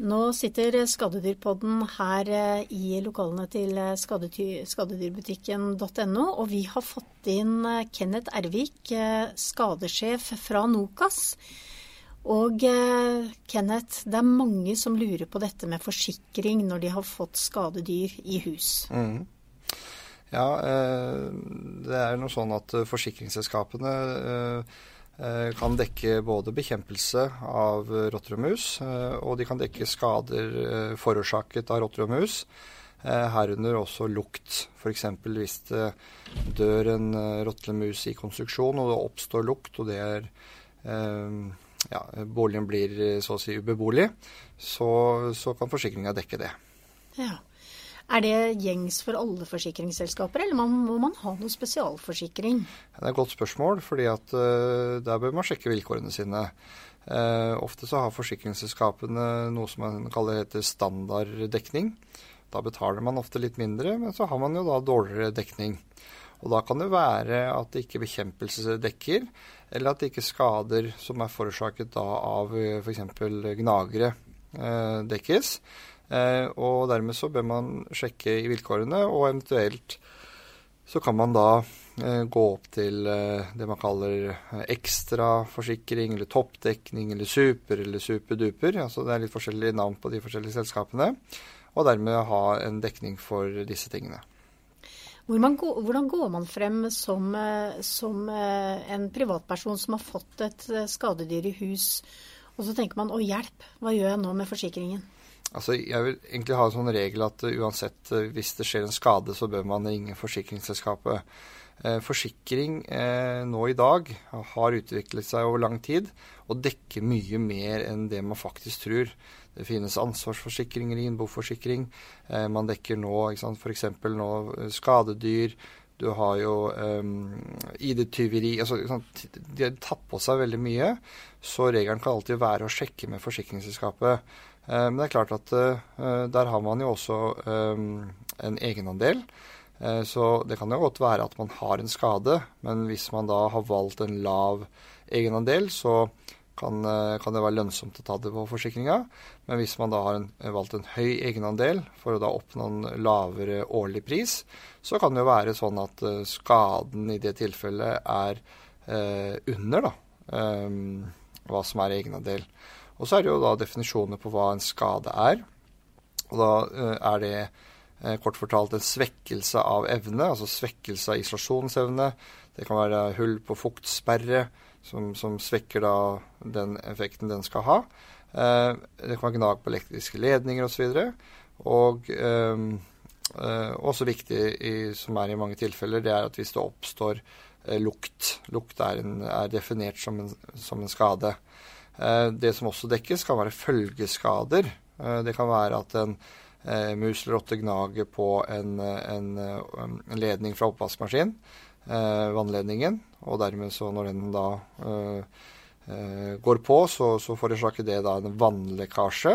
Nå sitter Skadedyrpodden her eh, i lokalene til eh, skadedyrbutikken.no, og vi har fått inn eh, Kenneth Ervik, skadesjef fra Nokas. Og Kenneth, det er mange som lurer på dette med forsikring når de har fått skadedyr i hus. Mm. Ja, det er noe sånn at forsikringsselskapene Eh, kan dekke både bekjempelse av rotter og mus, eh, og de kan dekke skader eh, forårsaket av rotter og mus. Herunder også lukt. F.eks. hvis det dør en rotlemus i konstruksjon og det oppstår lukt, og det er ja, boligen blir så å si ubeboelig, så, så kan forsikringa dekke det. Ja. Er det gjengs for alle forsikringsselskaper, eller må man ha noe spesialforsikring? Det er et godt spørsmål, fordi at uh, der bør man sjekke vilkårene sine. Uh, ofte så har forsikringsselskapene noe som man kaller heter standarddekning. Da betaler man ofte litt mindre, men så har man jo da dårligere dekning. Og da kan det være at det ikke bekjempelse dekker, eller at det ikke skader som er forårsaket da av f.eks. gnagere dekkes. Eh, og dermed så bør man sjekke i vilkårene, og eventuelt så kan man da eh, gå opp til eh, det man kaller ekstraforsikring, eller toppdekning, eller super, eller superduper. Altså det er litt forskjellige navn på de forskjellige selskapene. Og dermed ha en dekning for disse tingene. Hvordan går man frem som, som, en privatperson som har fått et skadedyr i hus, og så tenker man å hjelp, hva gjør jeg nå med forsikringen? Altså, jeg vil egentlig ha en sånn regel at uh, uansett uh, hvis det skjer en skade, så bør man ringe forsikringsselskapet. Uh, forsikring nå i dag har utviklet seg over lang tid og dekker mye mer enn det man faktisk tror. Det finnes ansvarsforsikringer, innboforsikring. man dekker nå f.eks. nå skadedyr. Du har jo um, ID-tyveri altså, De har tatt på seg veldig mye. Så regelen kan alltid være å sjekke med forsikringsselskapet. Eh, men det er klart at eh, der har man jo også eh, en egenandel. Så det kan jo godt være at man har en skade, men hvis man da har valgt en lav egenandel, så kan, kan det være lønnsomt å ta det på forsikringa. Men hvis man da har en, valgt en høy egenandel for å da oppnå en lavere årlig pris, så kan det jo være sånn at skaden i det tilfellet er eh, under da, eh, hva som er egenandel. Og så er det jo da definisjoner på hva en skade er. Og da uh, er det uh, kort fortalt en svekkelse av evne, altså svekkelse av isolasjonsevne. Det kan være hull på fuktsperre som, som svekker da den effekten den skal ha. Uh, det kan være gnag på elektriske ledninger osv. Og, og også viktig, i, som er i mange tilfeller, det er at hvis det oppstår lukt Lukt er, en, er definert som en, som en skade. Eh, det som også dekkes, kan være følgeskader. Eh, det kan være at en eh, mus eller rotte gnager på en, en, en ledning fra oppvaskmaskinen, vannledningen, og dermed så når den da går på, så, så forårsaker det da en vannlekkasje.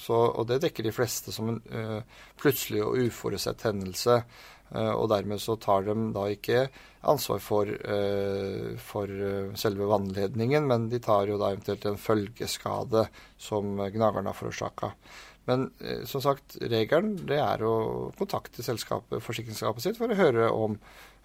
Så, og det dekker de fleste som en ø, plutselig og uforutsett hendelse. Uh, og dermed så tar de da ikke ansvar for, uh, for uh, selve vannledningen, men de tar jo da eventuelt en følgeskade som gnageren har forårsaka. Men som sagt, regelen det er å kontakte selskapet, forsikringsselskapet sitt for å høre om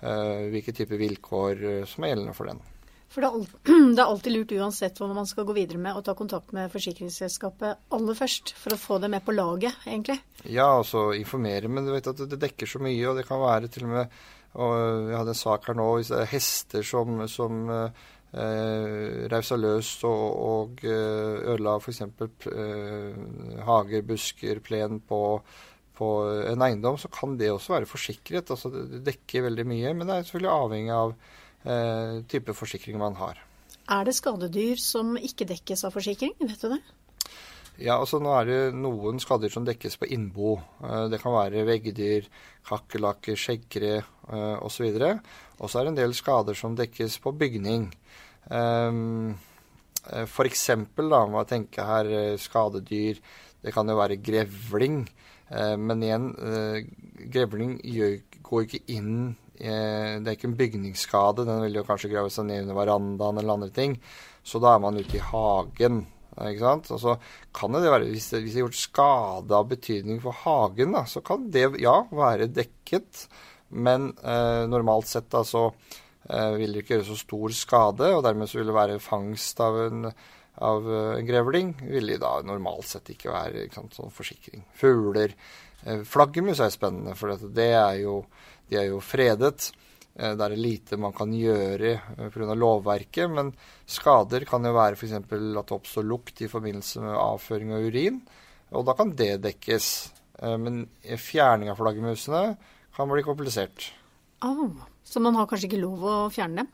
hvilke typer vilkår som er gjeldende for den. For det er, alltid, det er, alltid lurt uansett hva man skal gå videre med, å ta kontakt med forsikringsselskapet aller først, for å få det med på laget, egentlig. Ja, altså informere, men du vet at det dekker så mye, og det kan være til og med og Vi hadde en sak her nå hvis det er hester som, som eh, rausa løs og, og eh, ødela f.eks. Eh, hager, busker, plen på, på en eiendom, så kan det også være forsikret. Altså det dekker veldig mye, men det er selvfølgelig avhengig av eh, type forsikring man har. Er det skadedyr som ikke dekkes av forsikring? Vet du det? Ja, altså Nå er det noen skadedyr som dekkes på innbo. Eh, det kan være veggdyr, kakerlakker, skjeggere eh, osv. Og så er det en del skader som dekkes på bygning. Um, F.eks. må jeg tenke her skadedyr. Det kan jo være grevling. Men igjen, grevling går ikke inn det er ikke en bygningsskade. Den vil jo kanskje grave seg ned under verandaen eller andre ting. Så da er man ute i hagen. Ikke sant? Og så kan det være, hvis det, er gjort skade av betydning for hagen, da, så kan det ja være dekket. Men eh, normalt sett da, så eh, vil det ikke gjøre så stor skade, og dermed så vil det være fangst av en, av en grevling. Vil det da normalt sett ikke være ikke sant, sånn forsikring. Fugler. Eh, flaggermus er spennende, for det er jo, de er jo fredet. Eh, det er lite man kan gjøre eh, pga. lovverket, men skader kan jo være f.eks. at det oppstår lukt i forbindelse med avføring av urin, og da kan det dekkes. Men fjerning av flaggermusene kan bli komplisert. Oh, så man har kanskje ikke lov å fjerne dem?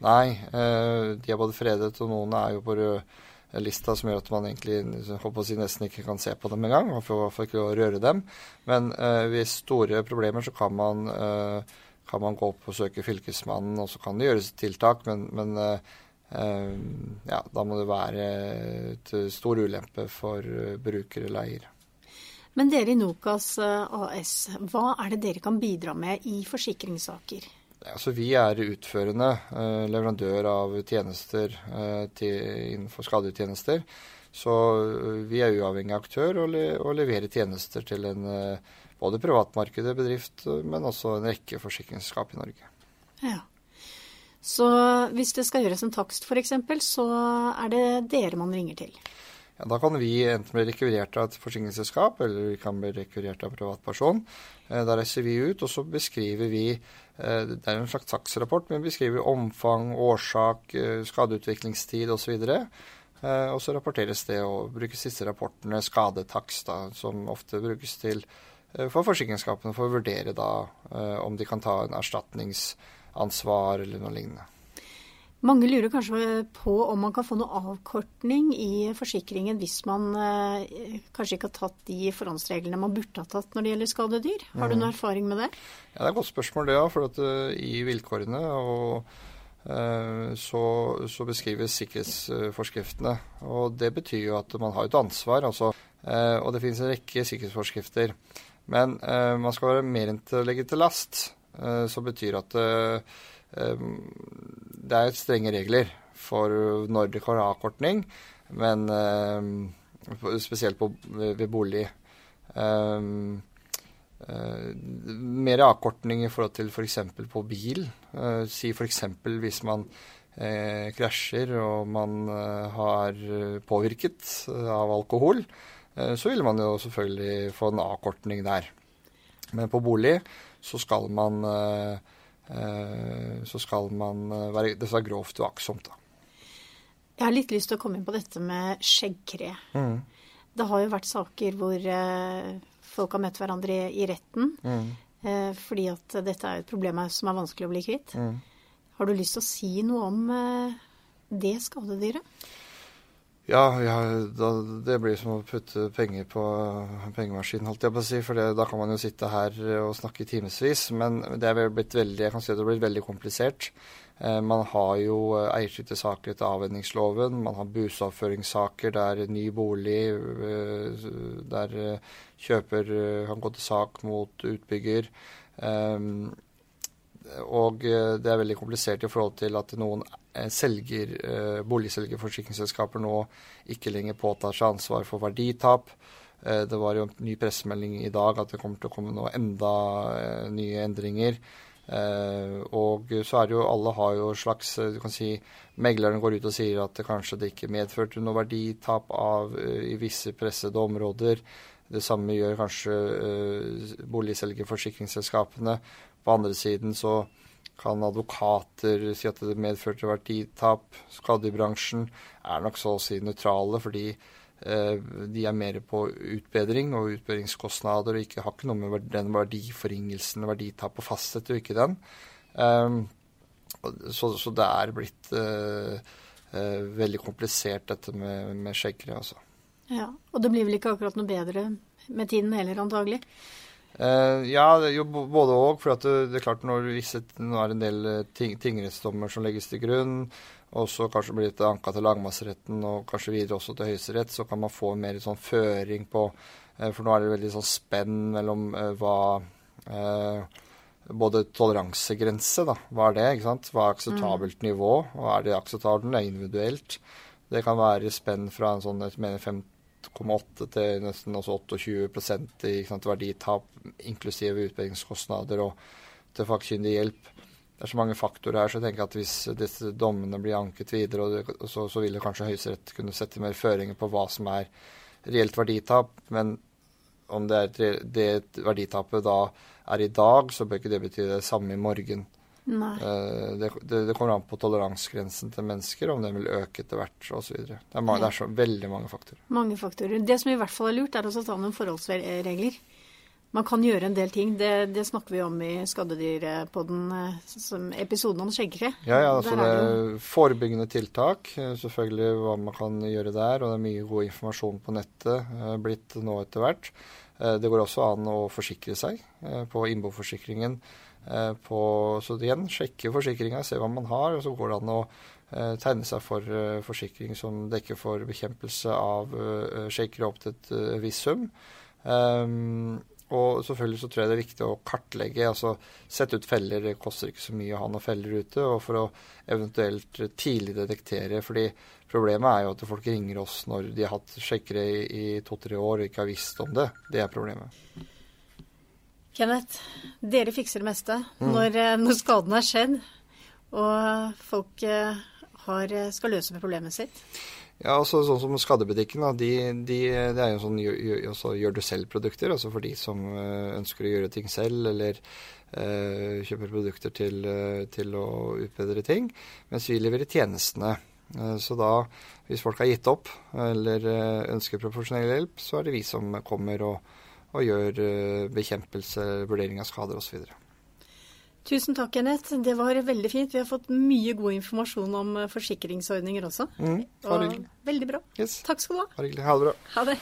Nei, de er både fredet, og noen er jo på rød lista som gjør at man egentlig håper å si, nesten ikke kan se på dem engang. Man får i hvert fall røre dem. Men uh, ved store problemer så kan man uh, kan man gå opp og søke Fylkesmannen, og så kan det gjøres tiltak. Men, men uh, ja, da må det være til stor ulempe for bruker eller eier. Men dere i Nokas AS, hva er det dere kan bidra med i forsikringssaker? Altså, vi er utførende uh, leverandør av tjenester uh, til, innenfor skadetjenester. Så vi er uavhengig aktør og, le, og leverer tjenester til en både privatmarkedet, bedrift, men også en rekke forsikringsselskap i Norge. Ja. Så hvis det skal gjøres en takst f.eks., så er det dere man ringer til? Ja, Da kan vi enten bli rekvirert av et forsikringsselskap, eller vi kan bli rekvirert av en privatperson. Eh, da reiser vi ut, og så beskriver vi eh, Det er en slags takstrapport, men vi beskriver omfang, årsak, eh, skadeutviklingstid osv. Og så rapporteres det og brukes disse rapportene skadetakst, da, som ofte brukes til for forsikringsselskapene for å vurdere da om de kan ta en erstatningsansvar eller noe lignende. Mange lurer kanskje på om man kan få noe avkortning i forsikringen hvis man eh, kanskje ikke har tatt de forhåndsreglene man burde ha tatt når det gjelder skadedyr. Har du noen noe erfaring med det? Ja, Det er et godt spørsmål, det. Ja, for at, uh, I vilkårene og, uh, så, så, beskrives sikkerhetsforskriftene. og Det betyr jo at man har et ansvar. Altså, uh, og det finnes en rekke sikkerhetsforskrifter. Men man skal være mer enn til å legge til last. Som betyr at det er strenge regler for når det kan ha avkortning, men spesielt på, ved bolig. mer avkortning i forhold til f.eks. For på bil. si f.eks. hvis man krasjer og man har påvirket av alkohol. Eh, så vil man jo selvfølgelig få en avkortning der. Men på bolig så skal man, eh, eh, så skal man være Det skal være grovt uaktsomt, da. Jeg har litt lyst til å komme inn på dette med skjeggkre. Mm. Det har jo vært saker hvor folk har møtt hverandre i retten mm. fordi at dette er et problem som er vanskelig å bli kvitt. Mm. Har du lyst til å si noe om det skadedyret? Ja, ja da, det blir som å putte penger på pengemaskinen, holdt jeg på å si. For det, da kan man jo sitte her og snakke i timevis. Men det er blitt veldig, jeg kan si at det er blitt veldig komplisert. Eh, man har jo eierskiftesaker etter avvenningsloven. Man har busoppføringssaker der ny bolig eh, der eh, kjøper eh, kan gå til sak mot utbygger. Eh, og eh, det er veldig komplisert i forhold til at noen eh, selger, eh, boligselgerforsikringsselskaper nå ikke lenger påtar seg ansvar for verditap. Det var jo en ny pressemelding i dag at det kommer til å komme noe enda nye endringer. Og så er det jo Alle har jo slags du kan si, Meglerne går ut og sier at det kanskje det ikke medførte noe verditap av i visse pressede områder. Det samme gjør kanskje boligselgerforsikringsselskapene. På andre siden så kan advokater si at det medførte verditap. Skadebransjen er nok så å si nøytrale, fordi eh, de er mer på utbedring og utbedringskostnader og ikke, har ikke noe med den verdiforringelsen og verditapet fastsetter jo ikke den. Um, så, så, det er blitt uh, uh, veldig komplisert, dette med, med skjeggere, altså. Ja, og det blir vel ikke akkurat noe bedre med tiden heller, antagelig? Uh, ja, jo, både òg. For det, det, er klart når visse, nå er det en del eh, ting, tingrettsdommer som legges til grunn, og så kanskje blir det anka til lagmannsretten og kanskje videre også til Høyesterett, så kan man få mer sånn føring på uh, For nå er det veldig sånn spenn mellom uh, hva både toleransegrense, da. Hva er det? ikke sant? Hva er akseptabelt mm. nivå? Hva er det akseptabelt? Det er individuelt. Det kan være spenn fra en sånn, jeg mener 5,8 til nesten altså 28% i sant, verditap, inklusive utbyggingskostnader og til fakkyndig hjelp. Det er så mange faktorer her, så jeg tenker at hvis disse dommene blir anket videre, det, så, så vil kanskje Høyesterett kunne sette mer føringer på hva som er reelt verditap. Men om det, er, det verditapet da er i dag, så bør ikke det bety det samme i morgen. Uh, det, det, det, kommer an på toleransegrensen til mennesker, om den vil øke etter hvert osv. Det, er, ja. det er så veldig mange faktorer. Mange faktorer. Det som i hvert fall er lurt, er å ta noen forholdsregler. Man kan gjøre en del ting. Det, det snakker vi om i Skadedyrpodden, eh, episoden om skjeggkre. Ja, ja, altså det er forebyggende tiltak. Eh, selvfølgelig hva man kan gjøre der. Og det er mye god informasjon på nettet blitt nå etter hvert. Det går også an å forsikre seg på innboforsikringen Eh, på, så igjen, sjekke forsikringa, se hva man har, og så går det an å eh, tegne seg for eh, forsikring som dekker for bekjempelse av shakere opp til et visst sum. Um, og selvfølgelig så tror jeg det er viktig å kartlegge. altså Sette ut feller. Det koster ikke så mye å ha noen feller ute. Og for å eventuelt tidlig detektere. fordi problemet er jo at folk ringer oss når de har hatt sjekkere i, i to-tre år og ikke har visst om det. Det er problemet. Kenneth, dere fikser det meste mm. når, eh, når, skaden er skjedd og folk eh, har, eh, skal løse med problemet sitt. Ja, altså Sånn som Skadebutikken, de, de, det er jo sånn gjør, du selv-produkter. Altså for de som ønsker å gjøre ting selv, eller uh, kjøper produkter til, til, å utbedre ting. Mens vi leverer tjenestene. Så da, hvis folk har gitt opp eller ønsker profesjonell hjelp, så er det vi som kommer og og gjør eh, bekjempelse, vurdering av skader osv. Tusen takk, Kenneth. Det var veldig fint. Vi har fått mye god informasjon om eh, forsikringsordninger også. Mm, og veldig bra. Yes. Takk skal du ha. Ha det bra. Ha det.